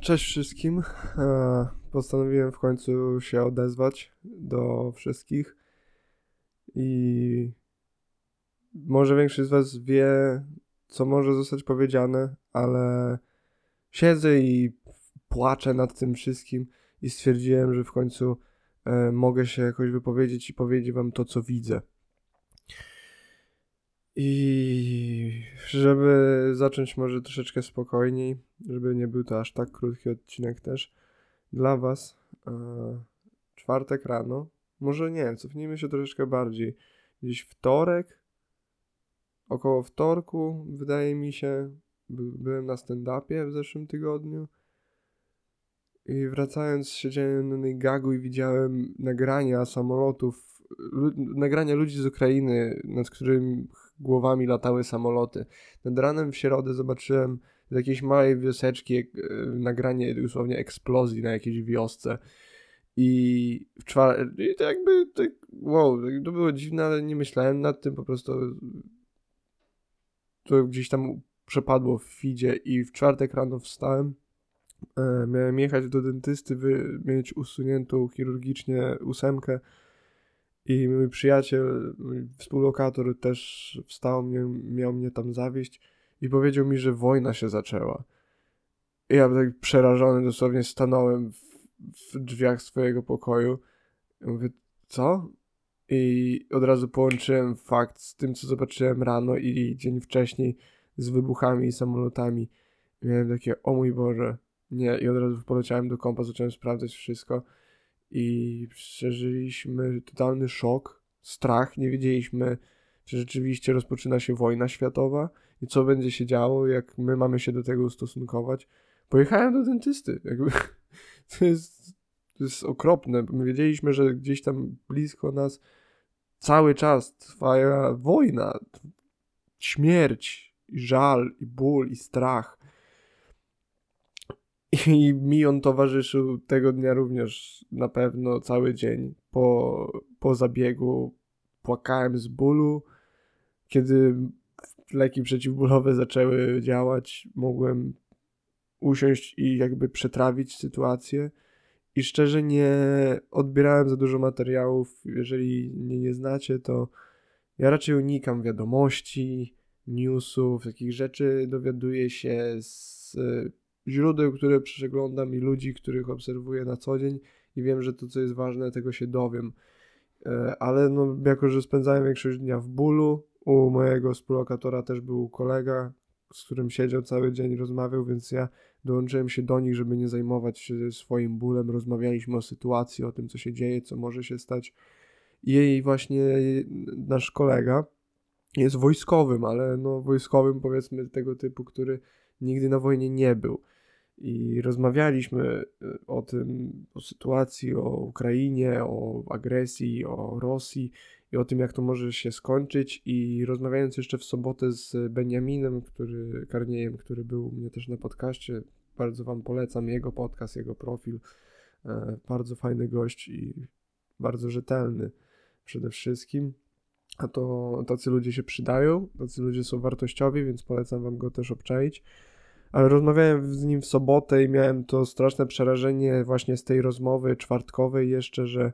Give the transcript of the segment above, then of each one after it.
Cześć wszystkim. E, Postanowiłem w końcu się odezwać do wszystkich i może większość z Was wie, co może zostać powiedziane, ale siedzę i płaczę nad tym wszystkim i stwierdziłem, że w końcu e, mogę się jakoś wypowiedzieć i powiedzieć Wam to, co widzę. I żeby zacząć może troszeczkę spokojniej, żeby nie był to aż tak krótki odcinek też dla Was. E, czwartek rano, może nie, cofnijmy się troszeczkę bardziej. Gdzieś wtorek, około wtorku, wydaje mi się, by, byłem na stand-upie w zeszłym tygodniu. I wracając, siedziałem na gagu i widziałem nagrania samolotów, nagrania ludzi z Ukrainy, nad którymi głowami latały samoloty. Nad ranem w środę zobaczyłem z jakiejś małej wioseczki e, nagranie dosłownie eksplozji na jakiejś wiosce. I w czwartek, to jakby, to, wow, to było dziwne, ale nie myślałem nad tym, po prostu to gdzieś tam przepadło w feedzie i w czwartek rano wstałem, e, miałem jechać do dentysty, mieć usuniętą chirurgicznie ósemkę, i mój przyjaciel, mój współlokator też wstał, miał, miał mnie tam zawieść i powiedział mi, że wojna się zaczęła. I ja tak przerażony dosłownie stanąłem w, w drzwiach swojego pokoju. I mówię, co? I od razu połączyłem fakt z tym, co zobaczyłem rano i dzień wcześniej z wybuchami i samolotami. I miałem takie, o mój Boże, nie. I od razu poleciałem do kompa, zacząłem sprawdzać wszystko i przeżyliśmy totalny szok, strach, nie wiedzieliśmy, czy rzeczywiście rozpoczyna się wojna światowa i co będzie się działo, jak my mamy się do tego ustosunkować. Pojechałem do dentysty, jakby to jest, to jest okropne. My wiedzieliśmy, że gdzieś tam blisko nas cały czas trwa wojna, śmierć, i żal, i ból, i strach. I mi on towarzyszył tego dnia również na pewno cały dzień. Po, po zabiegu płakałem z bólu. Kiedy leki przeciwbólowe zaczęły działać, mogłem usiąść i jakby przetrawić sytuację. I szczerze nie odbierałem za dużo materiałów. Jeżeli mnie nie znacie, to ja raczej unikam wiadomości, newsów, takich rzeczy. Dowiaduję się z źródeł, które przeglądam i ludzi, których obserwuję na co dzień i wiem, że to, co jest ważne, tego się dowiem. E, ale no, jako, że spędzałem większość dnia w bólu, u mojego współlokatora też był kolega, z którym siedział cały dzień, rozmawiał, więc ja dołączyłem się do nich, żeby nie zajmować się swoim bólem. Rozmawialiśmy o sytuacji, o tym, co się dzieje, co może się stać. Jej właśnie nasz kolega jest wojskowym, ale no wojskowym powiedzmy tego typu, który nigdy na wojnie nie był i rozmawialiśmy e, o tym, o sytuacji, o Ukrainie, o agresji, o Rosji i o tym, jak to może się skończyć. I rozmawiając jeszcze w sobotę z Benjaminem, który, Karniejem, który był u mnie też na podcaście, bardzo Wam polecam jego podcast, jego profil. E, bardzo fajny gość i bardzo rzetelny przede wszystkim. A to tacy ludzie się przydają, tacy ludzie są wartościowi, więc polecam Wam go też obczaić ale rozmawiałem z nim w sobotę i miałem to straszne przerażenie właśnie z tej rozmowy czwartkowej jeszcze, że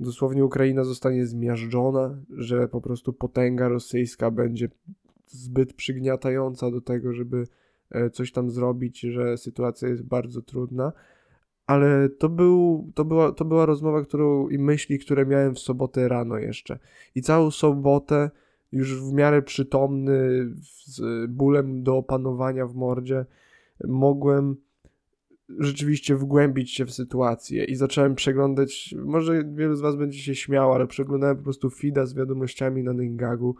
dosłownie Ukraina zostanie zmiażdżona, że po prostu potęga rosyjska będzie zbyt przygniatająca do tego, żeby e, coś tam zrobić, że sytuacja jest bardzo trudna. Ale to, był, to, była, to była rozmowa, którą i myśli, które miałem w sobotę rano jeszcze. I całą sobotę już w miarę przytomny, z bólem do opanowania w mordzie, mogłem rzeczywiście wgłębić się w sytuację i zacząłem przeglądać, może wielu z was będzie się śmiało, ale przeglądałem po prostu feeda z wiadomościami na Ningagu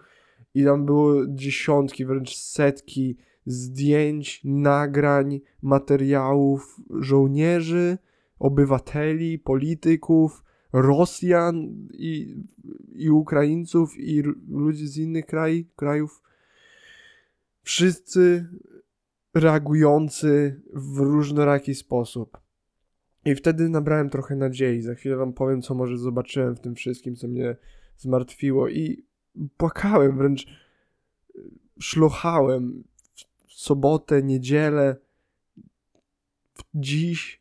i tam było dziesiątki, wręcz setki zdjęć, nagrań, materiałów żołnierzy, obywateli, polityków, Rosjan i, i Ukraińców i ludzi z innych kraj, krajów. Wszyscy reagujący w różnoraki sposób. I wtedy nabrałem trochę nadziei. Za chwilę wam powiem, co może zobaczyłem w tym wszystkim, co mnie zmartwiło. I płakałem, wręcz szlochałem w sobotę, niedzielę. Dziś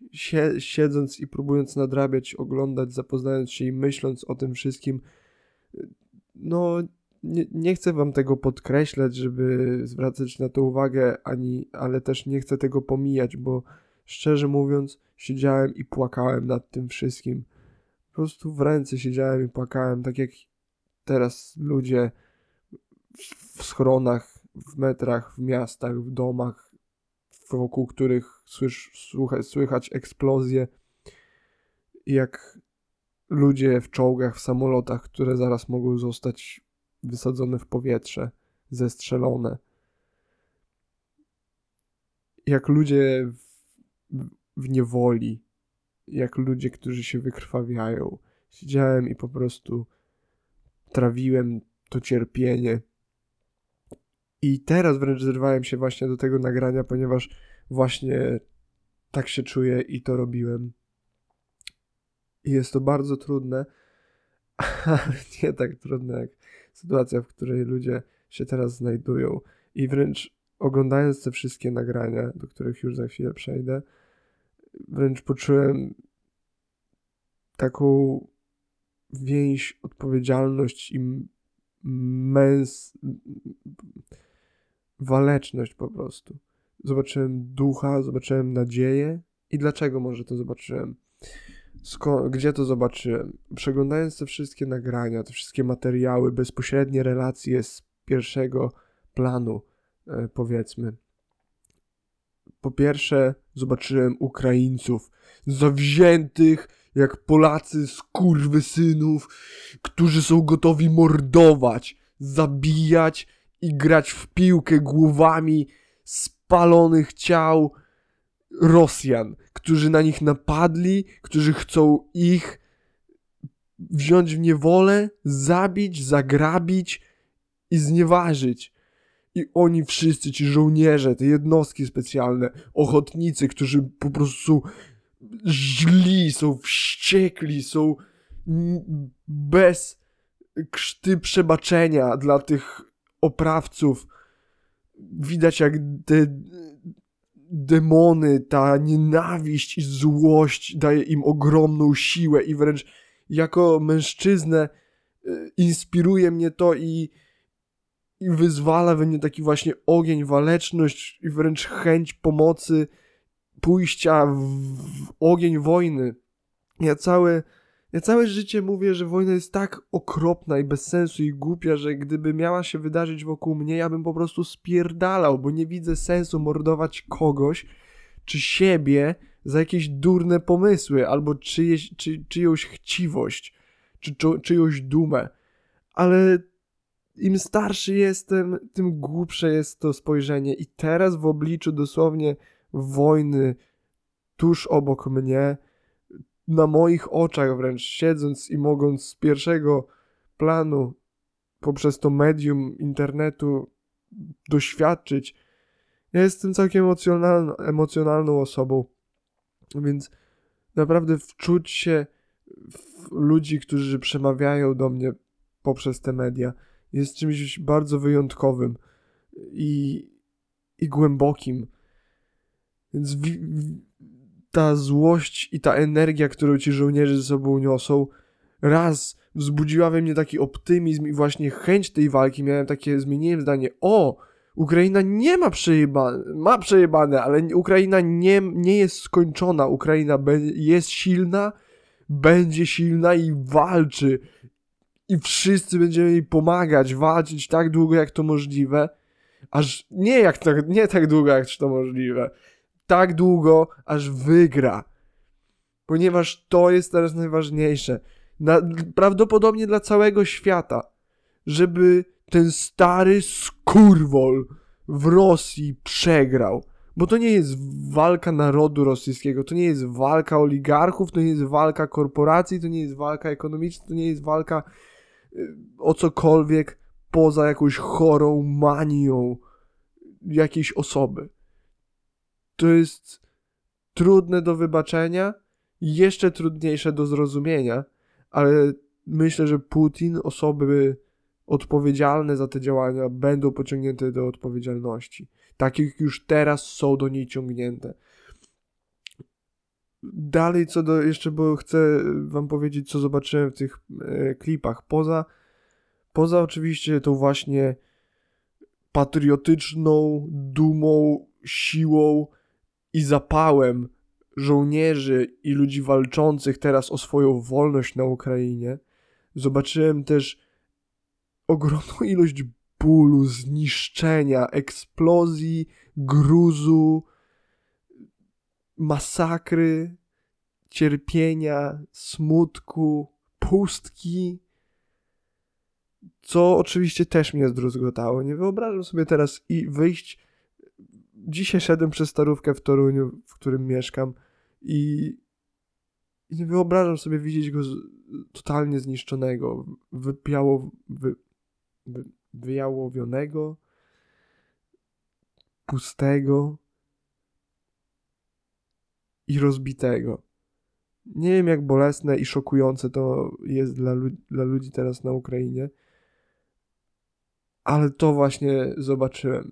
siedząc i próbując nadrabiać, oglądać, zapoznając się i myśląc o tym wszystkim, no nie, nie chcę wam tego podkreślać, żeby zwracać na to uwagę, ani, ale też nie chcę tego pomijać, bo szczerze mówiąc, siedziałem i płakałem nad tym wszystkim. Po prostu w ręce siedziałem i płakałem, tak jak teraz ludzie w schronach, w metrach, w miastach, w domach, wokół których słysz, słuchać, słychać eksplozje, jak ludzie w czołgach, w samolotach, które zaraz mogą zostać wysadzone w powietrze, zestrzelone. Jak ludzie w, w niewoli, jak ludzie, którzy się wykrwawiają. Siedziałem i po prostu trawiłem to cierpienie. I teraz wręcz zrywałem się właśnie do tego nagrania, ponieważ właśnie tak się czuję i to robiłem. I jest to bardzo trudne, ale nie tak trudne jak sytuacja, w której ludzie się teraz znajdują. I wręcz oglądając te wszystkie nagrania, do których już za chwilę przejdę, wręcz poczułem taką więź, odpowiedzialność i męs... waleczność po prostu. Zobaczyłem ducha, zobaczyłem nadzieję. I dlaczego może to zobaczyłem? Sko gdzie to zobaczyłem? Przeglądając te wszystkie nagrania, te wszystkie materiały, bezpośrednie relacje z pierwszego planu, e, powiedzmy. Po pierwsze, zobaczyłem Ukraińców zawziętych jak Polacy z synów, którzy są gotowi mordować, zabijać i grać w piłkę głowami spalonych ciał Rosjan, którzy na nich napadli, którzy chcą ich wziąć w niewolę, zabić, zagrabić i znieważyć. I oni wszyscy, ci żołnierze, te jednostki specjalne, ochotnicy, którzy po prostu źli, są wściekli, są bez krzty przebaczenia dla tych oprawców. Widać, jak te demony, ta nienawiść i złość daje im ogromną siłę i wręcz jako mężczyznę e, inspiruje mnie to i, i wyzwala we mnie taki właśnie ogień, waleczność i wręcz chęć pomocy, pójścia w, w ogień wojny. Ja całe, ja całe życie mówię, że wojna jest tak okropna i bez sensu i głupia, że gdyby miała się wydarzyć wokół mnie, ja bym po prostu spierdalał, bo nie widzę sensu mordować kogoś czy siebie za jakieś durne pomysły albo czyjeś, czy, czyjąś chciwość czy, czy czyjąś dumę. Ale im starszy jestem, tym głupsze jest to spojrzenie i teraz w obliczu dosłownie wojny tuż obok mnie, na moich oczach wręcz siedząc i mogąc z pierwszego planu poprzez to medium internetu doświadczyć. Ja jestem całkiem emocjonalną, emocjonalną osobą, więc naprawdę wczuć się w ludzi, którzy przemawiają do mnie poprzez te media jest czymś bardzo wyjątkowym i, i głębokim. Więc ta złość i ta energia, którą ci żołnierze ze sobą niosą, raz wzbudziła we mnie taki optymizm i właśnie chęć tej walki. Miałem takie, zmieniłem zdanie, o, Ukraina nie ma przejebane, ma przejebane, ale Ukraina nie, nie jest skończona. Ukraina jest silna, będzie silna i walczy. I wszyscy będziemy jej pomagać, walczyć tak długo, jak to możliwe. Aż nie, jak tak, nie tak długo, jak to możliwe. Tak długo, aż wygra. Ponieważ to jest teraz najważniejsze. Na, prawdopodobnie dla całego świata. Żeby ten stary skurwol w Rosji przegrał. Bo to nie jest walka narodu rosyjskiego, to nie jest walka oligarchów, to nie jest walka korporacji, to nie jest walka ekonomiczna, to nie jest walka y, o cokolwiek poza jakąś chorą manią jakiejś osoby. To jest trudne do wybaczenia, jeszcze trudniejsze do zrozumienia, ale myślę, że Putin, osoby odpowiedzialne za te działania będą pociągnięte do odpowiedzialności. Takich już teraz są do niej ciągnięte. dalej co do, jeszcze bo chcę wam powiedzieć, co zobaczyłem w tych e, klipach. Poza, poza oczywiście tą właśnie patriotyczną dumą, siłą i zapałem żołnierzy i ludzi walczących teraz o swoją wolność na Ukrainie, zobaczyłem też ogromną ilość bólu, zniszczenia, eksplozji, gruzu, masakry, cierpienia, smutku, pustki, co oczywiście też mnie zdruzgotało. Nie wyobrażam sobie teraz i wyjść. Dzisiaj szedłem przez starówkę w Toruniu, w którym mieszkam i, i nie wyobrażam sobie widzieć go z, totalnie zniszczonego, wypiało, wy, wy, wyjałowionego, pustego i rozbitego. Nie wiem, jak bolesne i szokujące to jest dla, dla ludzi teraz na Ukrainie, ale to właśnie zobaczyłem.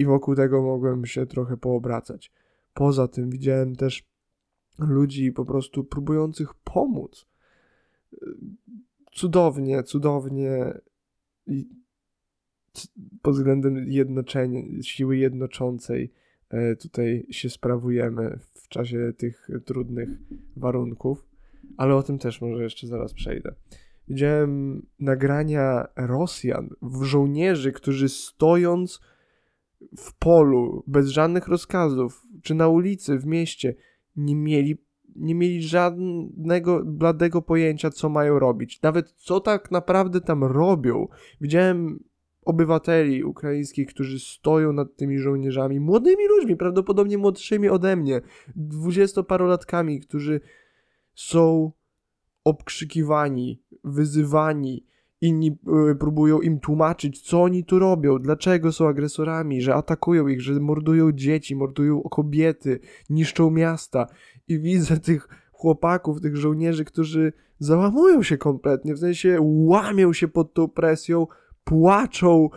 I wokół tego mogłem się trochę poobracać. Poza tym widziałem też ludzi po prostu próbujących pomóc. Cudownie, cudownie pod względem jednoczenia, siły jednoczącej e, tutaj się sprawujemy w czasie tych trudnych warunków, ale o tym też może jeszcze zaraz przejdę. Widziałem nagrania Rosjan, żołnierzy, którzy stojąc w polu, bez żadnych rozkazów, czy na ulicy, w mieście, nie mieli, nie mieli żadnego bladego pojęcia, co mają robić. Nawet co tak naprawdę tam robią. Widziałem obywateli ukraińskich, którzy stoją nad tymi żołnierzami, młodymi ludźmi, prawdopodobnie młodszymi ode mnie, dwudziestoparolatkami, którzy są obkrzykiwani, wyzywani, inni y, próbują im tłumaczyć, co oni tu robią, dlaczego są agresorami, że atakują ich, że mordują dzieci, mordują kobiety, niszczą miasta. I widzę tych chłopaków, tych żołnierzy, którzy załamują się kompletnie, w sensie łamią się pod tą presją, płaczą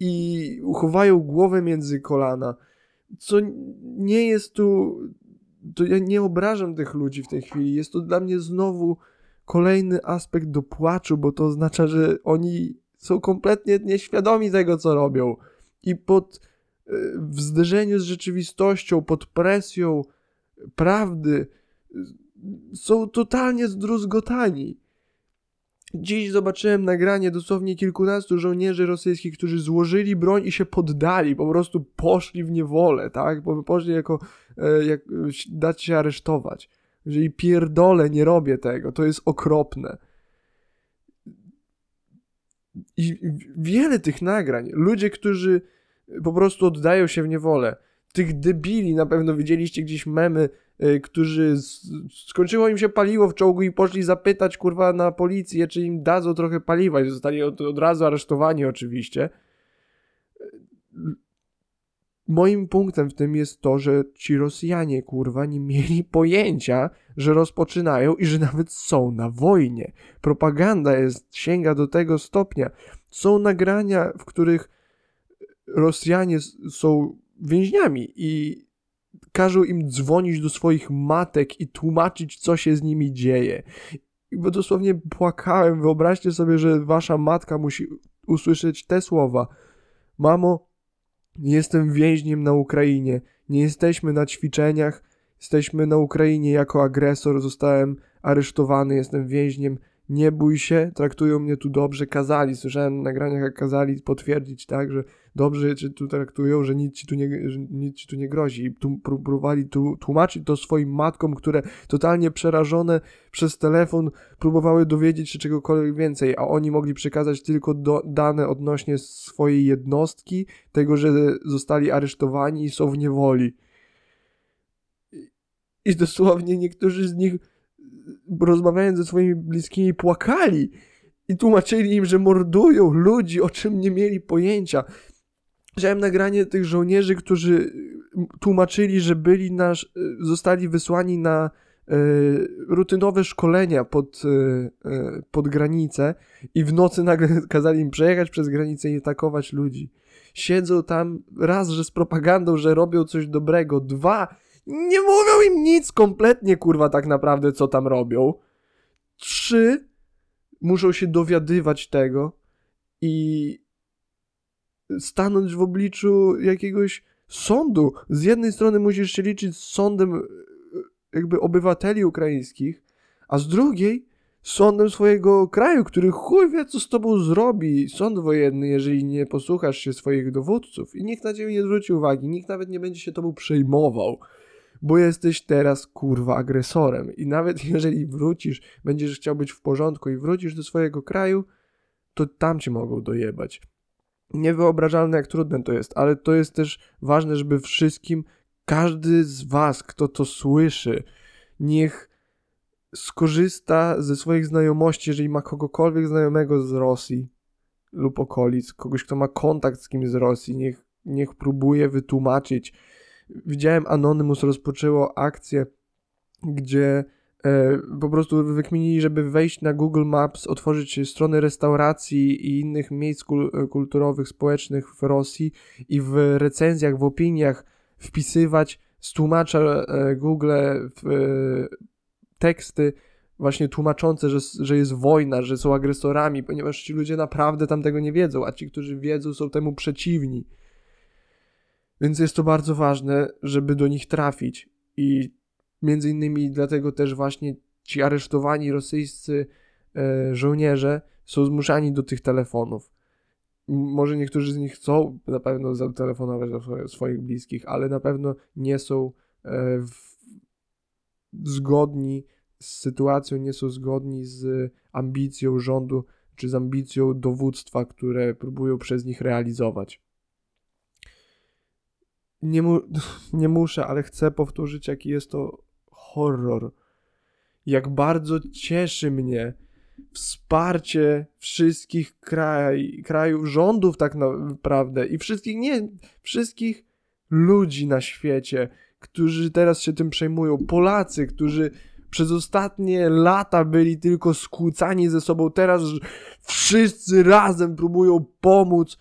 i uchowają głowę między kolana. Co nie jest tu. To ja nie obrażam tych ludzi w tej chwili. Jest to dla mnie znowu kolejny aspekt do płaczu, bo to oznacza, że oni są kompletnie nieświadomi tego, co robią. I pod e, w zderzeniu z rzeczywistością, pod presją prawdy są totalnie zdruzgotani. Dziś zobaczyłem nagranie dosłownie kilkunastu żołnierzy rosyjskich, którzy złożyli broń i się poddali, po prostu poszli w niewolę, tak? Poszli jako, e, jak, dać się aresztować. Jeżeli pierdolę, nie robię tego, to jest okropne. I wiele tych nagrań, ludzie, którzy po prostu oddają się w niewolę, tych debili, na pewno widzieliście gdzieś memy, y, którzy skończyło im się paliwo w czołgu i poszli zapytać kurwa na policję, czy im dadzą trochę paliwa. I zostali od, od razu aresztowani oczywiście moim punktem w tym jest to, że ci Rosjanie, kurwa, nie mieli pojęcia, że rozpoczynają i że nawet są na wojnie. Propaganda jest, sięga do tego stopnia. Są nagrania, w których Rosjanie są więźniami i każą im dzwonić do swoich matek i tłumaczyć, co się z nimi dzieje. Bo dosłownie płakałem. Wyobraźcie sobie, że wasza matka musi usłyszeć te słowa. Mamo, jestem więźniem na Ukrainie. Nie jesteśmy na ćwiczeniach. Jesteśmy na Ukrainie jako agresor. Zostałem aresztowany. Jestem więźniem. Nie bój się, traktują mnie tu dobrze. Kazali, słyszałem na nagraniach, jak kazali potwierdzić, tak, że dobrze cię tu traktują, że nic ci tu nie, nic ci tu nie grozi. I tu próbowali tu, tłumaczyć to swoim matkom, które totalnie przerażone przez telefon próbowały dowiedzieć się czegokolwiek więcej, a oni mogli przekazać tylko do, dane odnośnie swojej jednostki, tego, że zostali aresztowani i są w niewoli. I dosłownie niektórzy z nich rozmawiając ze swoimi bliskimi płakali i tłumaczyli im, że mordują ludzi, o czym nie mieli pojęcia. Widziałem nagranie tych żołnierzy, którzy tłumaczyli, że byli nasz, zostali wysłani na e, rutynowe szkolenia pod, e, e, pod granicę i w nocy nagle kazali im przejechać przez granicę i atakować ludzi. Siedzą tam raz, że z propagandą, że robią coś dobrego, dwa, nie mówią im nic kompletnie, kurwa, tak naprawdę, co tam robią. Trzy, muszą się dowiadywać tego i stanąć w obliczu jakiegoś sądu. Z jednej strony musisz się liczyć z sądem e, jakby obywateli ukraińskich, a z drugiej sądem swojego kraju, który chuj wie, co z tobą zrobi sąd wojenny, jeżeli nie posłuchasz się swoich dowódców. I nikt na ciebie nie zwróci uwagi, nikt nawet nie będzie się tobą przejmował, bo jesteś teraz kurwa agresorem. I nawet jeżeli wrócisz, będziesz chciał być w porządku i wrócisz do swojego kraju, to tam cię mogą dojebać. Niewyobrażalne, jak trudne to jest, ale to jest też ważne, żeby wszystkim, każdy z was, kto to słyszy, niech skorzysta ze swoich znajomości, jeżeli ma kogokolwiek znajomego z Rosji lub okolic, kogoś, kto ma kontakt z kimś z Rosji, niech, niech próbuje wytłumaczyć. Widziałem Anonymous rozpoczęło akcję, gdzie e, po prostu wykminili, żeby wejść na Google Maps, otworzyć strony restauracji i innych miejsc kul kulturowych, społecznych w Rosji i w recenzjach, w opiniach wpisywać z tłumacza e, Google teksty właśnie tłumaczące, że, że jest wojna, że są agresorami, ponieważ ci ludzie naprawdę tam tego nie wiedzą, a ci, którzy wiedzą, są temu przeciwni. Więc jest to bardzo ważne, żeby do nich trafić. I między innymi dlatego też właśnie ci aresztowani rosyjscy e, żołnierze są zmuszani do tych telefonów. Może niektórzy z nich chcą na pewno zatelefonować do swoich bliskich, ale na pewno nie są e, w, zgodni z sytuacją, nie są zgodni z ambicją rządu czy z ambicją dowództwa, które próbują przez nich realizować. Nie, mu, nie muszę, ale chcę powtórzyć, jaki jest to horror. Jak bardzo cieszy mnie wsparcie wszystkich kraj, krajów, rządów tak naprawdę i wszystkich, nie, wszystkich ludzi na świecie, którzy teraz się tym przejmują, Polacy, którzy przez ostatnie lata byli tylko skłócani ze sobą, teraz wszyscy razem próbują pomóc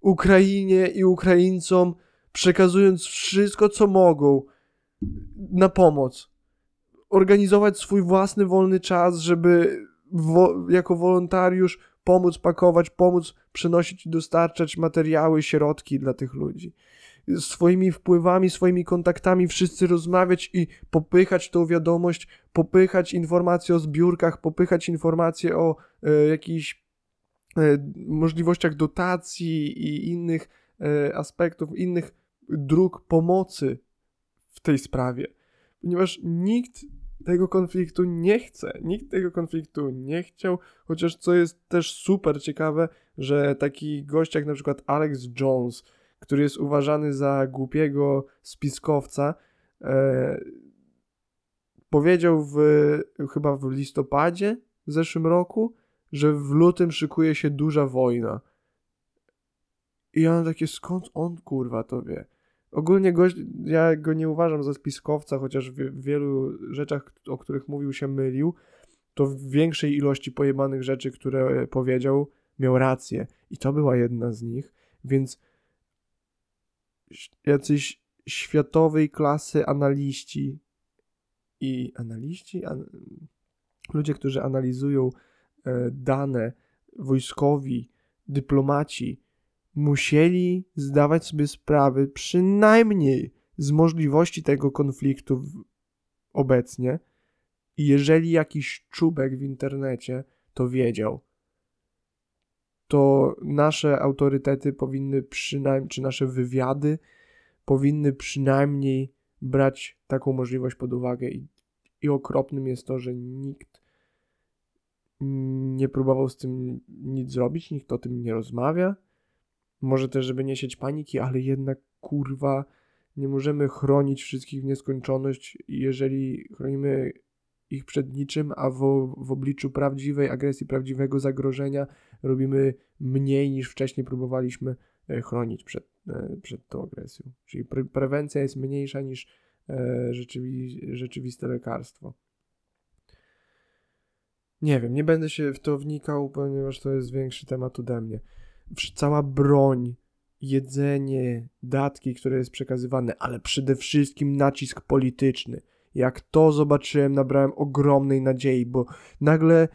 Ukrainie i Ukraińcom, przekazując wszystko, co mogą na pomoc. Organizować swój własny wolny czas, żeby wo jako wolontariusz pomóc pakować, pomóc przynosić i dostarczać materiały, środki dla tych ludzi swoimi wpływami, swoimi kontaktami wszyscy rozmawiać i popychać tą wiadomość, popychać informacje o zbiórkach, popychać informacje o e, jakichś e, możliwościach dotacji i innych e, aspektów, innych dróg pomocy w tej sprawie. Ponieważ nikt tego konfliktu nie chce. Nikt tego konfliktu nie chciał, chociaż co jest też super ciekawe, że taki gość jak na przykład Alex Jones, który jest uważany za głupiego spiskowca, e, powiedział w, chyba w listopadzie w zeszłym roku, że w lutym szykuje się duża wojna. I ja mam takie, skąd on kurwa to wie? Ogólnie gość, ja go nie uważam za spiskowca, chociaż w wielu rzeczach, o których mówił się mylił, to w większej ilości pojebanych rzeczy, które powiedział, miał rację. I to była jedna z nich, więc jacyś światowej klasy analiści i analiści, an... ludzie, którzy analizują e, dane, wojskowi, dyplomaci, musieli zdawać sobie sprawę przynajmniej z możliwości tego konfliktu obecnie. I jeżeli jakiś czubek w internecie to wiedział, to nasze autorytety powinny przynajmniej, czy nasze wywiady powinny przynajmniej brać taką możliwość pod uwagę. I, i okropnym jest to, że nikt nie próbował z tym nic zrobić, nikt o tym nie rozmawia. Może też, żeby nie sieć paniki, ale jednak kurwa nie możemy chronić wszystkich w nieskończoność. Jeżeli chronimy ich przed niczym, a w, w obliczu prawdziwej agresji, prawdziwego zagrożenia robimy mniej niż wcześniej próbowaliśmy e, chronić przed, e, przed tą agresją. Czyli pre prewencja jest mniejsza niż e, rzeczywi rzeczywiste lekarstwo. Nie wiem, nie będę się w to wnikał, ponieważ to jest większy temat ode mnie. Cała broń jedzenie, datki, które jest przekazywane, ale przede wszystkim nacisk polityczny. Jak to zobaczyłem, nabrałem ogromnej nadziei, bo nagle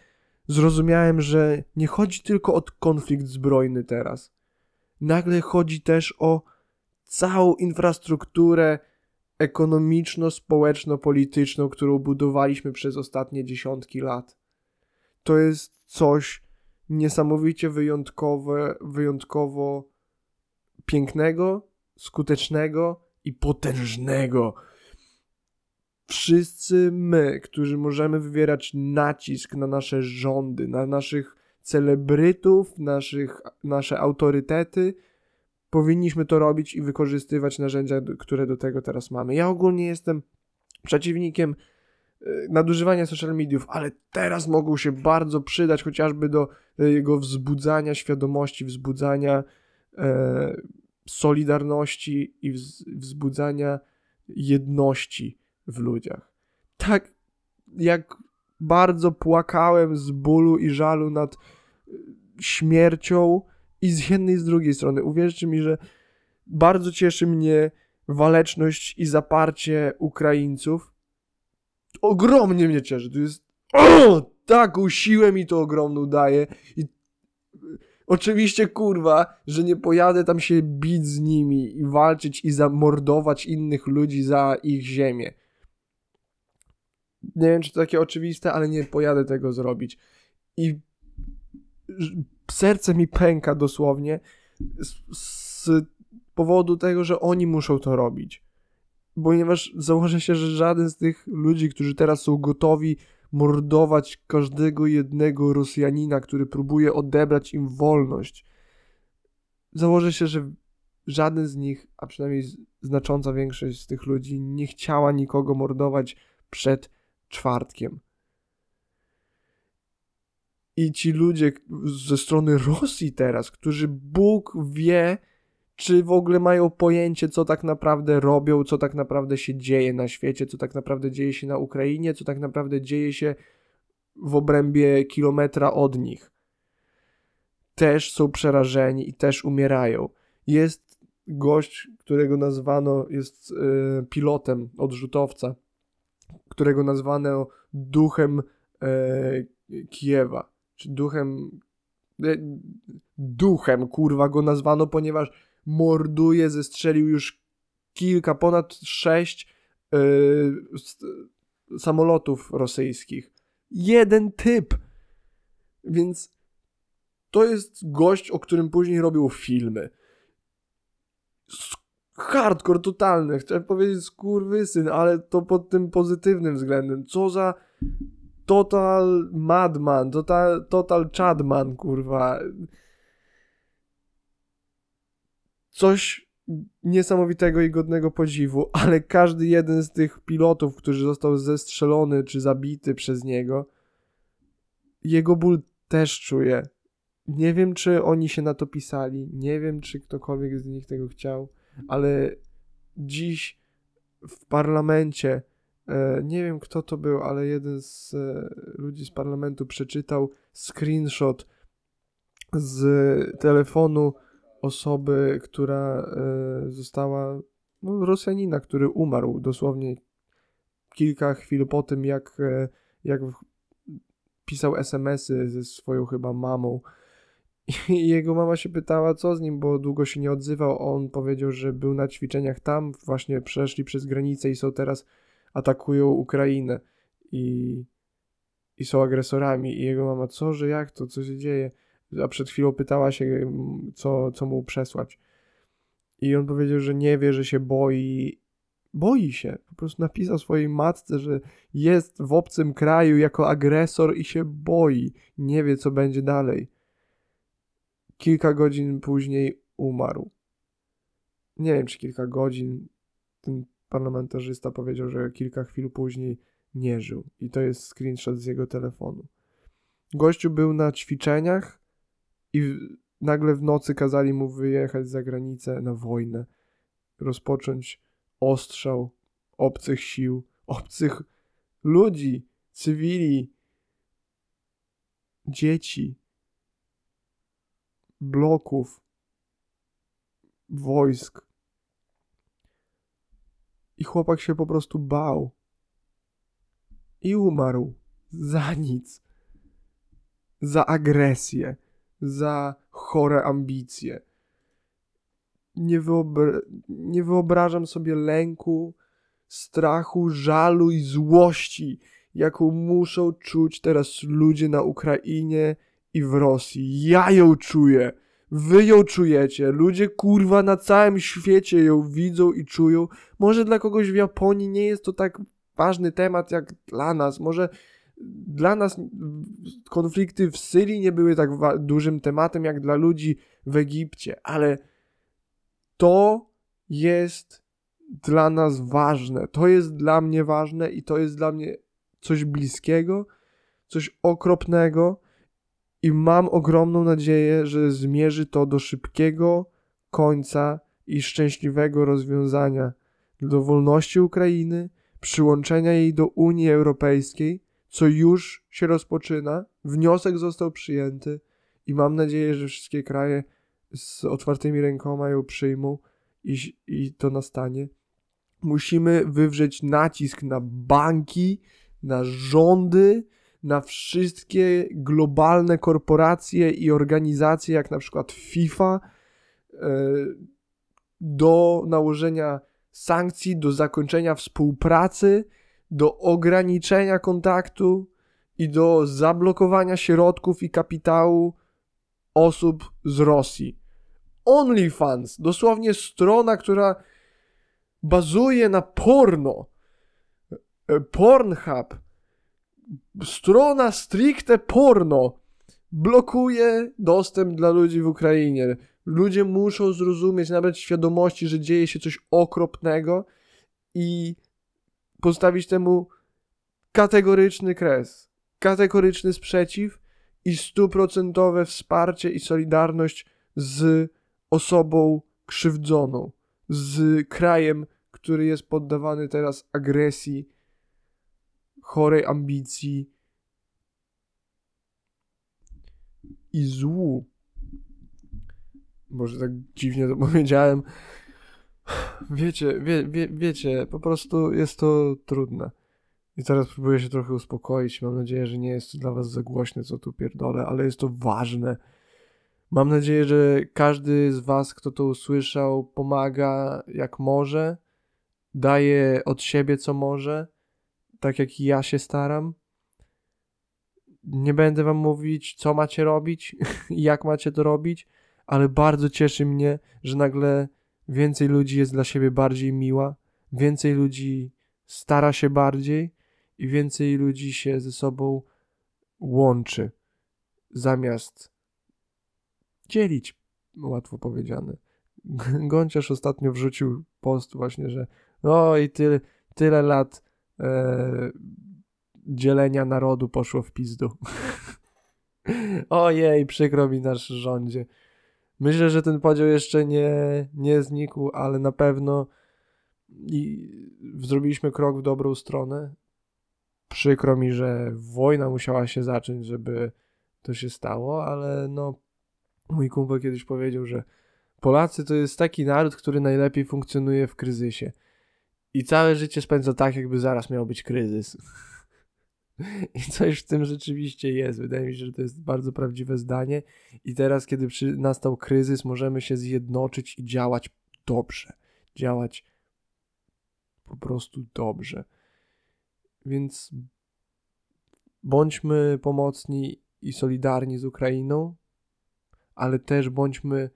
zrozumiałem, że nie chodzi tylko o konflikt zbrojny teraz. Nagle chodzi też o całą infrastrukturę ekonomiczno-społeczno-polityczną, którą budowaliśmy przez ostatnie dziesiątki lat. To jest coś niesamowicie wyjątkowe, wyjątkowo pięknego, skutecznego i potężnego. Wszyscy my, którzy możemy wywierać nacisk na nasze rządy, na naszych celebrytów, naszych, nasze autorytety, powinniśmy to robić i wykorzystywać narzędzia, które do tego teraz mamy. Ja ogólnie jestem przeciwnikiem nadużywania social mediów, ale teraz mogą się bardzo przydać chociażby do jego wzbudzania świadomości, wzbudzania e, solidarności i wz, wzbudzania jedności w ludziach. Tak jak bardzo płakałem z bólu i żalu nad y, śmiercią i z jednej i z drugiej strony. Uwierzcie mi, że bardzo cieszy mnie waleczność i zaparcie Ukraińców. Ogromnie mnie cieszy. To jest. O! Taką siłę mi to ogromną daje. I oczywiście, kurwa, że nie pojadę tam się bić z nimi i walczyć i zamordować innych ludzi za ich ziemię. Nie wiem, czy to takie oczywiste, ale nie pojadę tego zrobić. I serce mi pęka dosłownie z, z powodu tego, że oni muszą to robić. Ponieważ założę się, że żaden z tych ludzi, którzy teraz są gotowi mordować każdego jednego Rosjanina, który próbuje odebrać im wolność, założę się, że żaden z nich, a przynajmniej znacząca większość z tych ludzi, nie chciała nikogo mordować przed czwartkiem. I ci ludzie ze strony Rosji teraz, którzy Bóg wie, czy w ogóle mają pojęcie, co tak naprawdę robią, co tak naprawdę się dzieje na świecie, co tak naprawdę dzieje się na Ukrainie, co tak naprawdę dzieje się w obrębie kilometra od nich. Też są przerażeni i też umierają. Jest gość, którego nazwano, jest y, pilotem odrzutowca, którego nazwano duchem y, Kijewa czy duchem, e, duchem, kurwa, go nazwano, ponieważ morduje, zestrzelił już kilka, ponad sześć yy, samolotów rosyjskich. Jeden typ. Więc to jest gość, o którym później robił filmy. Hardcore totalny. Chciałem powiedzieć skurwysyn, ale to pod tym pozytywnym względem. Co za total madman, total, total chadman, kurwa. Coś niesamowitego i godnego podziwu, ale każdy jeden z tych pilotów, który został zestrzelony czy zabity przez niego, jego ból też czuje. Nie wiem, czy oni się na to pisali, nie wiem, czy ktokolwiek z nich tego chciał, ale dziś w parlamencie E, nie wiem kto to był, ale jeden z e, ludzi z parlamentu przeczytał screenshot z telefonu osoby, która e, została, no, Rosjanina, który umarł dosłownie kilka chwil po tym, jak, jak pisał SMS-y ze swoją chyba mamą. I jego mama się pytała, co z nim, bo długo się nie odzywał. On powiedział, że był na ćwiczeniach tam, właśnie przeszli przez granicę i są teraz atakują Ukrainę i, i są agresorami. I jego mama, co, że jak to, co się dzieje? A przed chwilą pytała się, co, co mu przesłać. I on powiedział, że nie wie, że się boi. Boi się. Po prostu napisał swojej matce, że jest w obcym kraju jako agresor i się boi. Nie wie, co będzie dalej. Kilka godzin później umarł. Nie wiem, czy kilka godzin. Ten parlamentarzysta powiedział, że kilka chwil później nie żył. I to jest screenshot z jego telefonu. Gościu był na ćwiczeniach i nagle w nocy kazali mu wyjechać za granicę na wojnę, rozpocząć ostrzał obcych sił, obcych ludzi, cywili, dzieci, bloków, wojsk. I chłopak się po prostu bał. I umarł. Za nic. Za agresję. Za chore ambicje. Nie, wyobra nie wyobrażam sobie lęku, strachu, żalu i złości, jaką muszą czuć teraz ludzie na Ukrainie i w Rosji. Ja ją czuję. Wy ją czujecie. Ludzie kurwa na całym świecie ją widzą i czują. Może dla kogoś w Japonii nie jest to tak ważny temat jak dla nas. Może dla nas konflikty w Syrii nie były tak dużym tematem jak dla ludzi w Egipcie, ale to jest dla nas ważne. To jest dla mnie ważne i to jest dla mnie coś bliskiego, coś okropnego i mam ogromną nadzieję, że zmierzy to do szybkiego końca i szczęśliwego rozwiązania do wolności Ukrainy, przyłączenia jej do Unii Europejskiej, co już się rozpoczyna. Wniosek został przyjęty i mam nadzieję, że wszystkie kraje z otwartymi rękoma ją przyjmą i, i to nastanie. Musimy wywrzeć nacisk na banki, na rządy, na wszystkie globalne korporacje i organizacje, jak na przykład FIFA, e, do nałożenia sankcji, do zakończenia współpracy, do ograniczenia kontaktu i do zablokowania środków i kapitału osób z Rosji. OnlyFans, dosłownie strona, która bazuje na porno. E, Pornhub, strona stricte porno blokuje dostęp dla ludzi w Ukrainie. Ludzie muszą zrozumieć, nabrać świadomości, że dzieje się coś okropnego i postawić temu kategoryczny kres, kategoryczny sprzeciw i stuprocentowe wsparcie i solidarność z osobą krzywdzoną, z krajem, który jest poddawany teraz agresji chorej ambicji i złu. Może tak dziwnie to powiedziałem. Wiecie, wie, wie, wiecie, po prostu jest to trudne. I teraz próbuję się trochę uspokoić. Mam nadzieję, że nie jest to dla was za głośne, co tu pierdolę, ale jest to ważne. Mam nadzieję, że każdy z was, kto to usłyszał, pomaga jak może, daje od siebie co może tak jak ja się staram. Nie będę wam mówić, co macie robić i jak macie to robić, ale bardzo cieszy mnie, że nagle więcej ludzi jest dla siebie bardziej miła, więcej ludzi stara się bardziej i więcej ludzi się ze sobą łączy, zamiast dzielić, łatwo powiedziane. Gąciarz ostatnio wrzucił post właśnie, że no i tyle, tyle lat e, dzielenia narodu poszło w pizdu. Ojej, przykro mi nasz rządzie. Myślę, że ten podział jeszcze nie, nie znikł, ale na pewno i zrobiliśmy krok w dobrą stronę. Przykro mi, że wojna musiała się zacząć, żeby to się stało, ale no mój kumpel kiedyś powiedział, że Polacy to jest taki naród, który najlepiej funkcjonuje w kryzysie. I całe życie spędza tak, jakby zaraz miał być kryzys. I coś w tym rzeczywiście jest. Wydaje mi się, że to jest bardzo prawdziwe zdanie. I teraz, kiedy przy, nastał kryzys, możemy się zjednoczyć i działać dobrze. Działać po prostu dobrze. Więc bądźmy pomocni i solidarni z Ukrainą, ale też bądźmy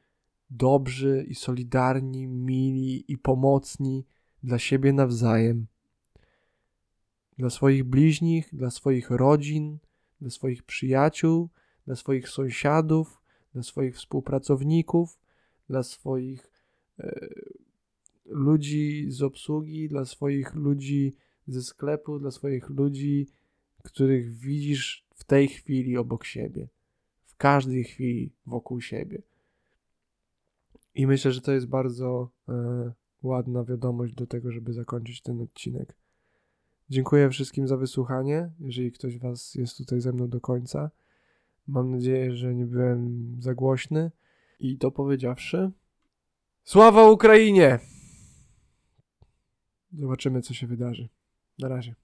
dobrzy i solidarni, mili i pomocni dla siebie nawzajem, dla swoich bliźnich, dla swoich rodzin, dla swoich przyjaciół, dla swoich sąsiadów, dla swoich współpracowników, dla swoich e, ludzi z obsługi, dla swoich ludzi ze sklepu, dla swoich ludzi, których widzisz w tej chwili obok siebie, w każdej chwili wokół siebie. I myślę, że to jest bardzo e, ładna wiadomość do tego, żeby zakończyć ten odcinek. Dziękuję wszystkim za wysłuchanie, jeżeli ktoś Was jest tutaj ze mną do końca. Mam nadzieję, że nie byłem za głośny. I to powiedziawszy, Sława Ukrainie! Zobaczymy, co się wydarzy. Na razie.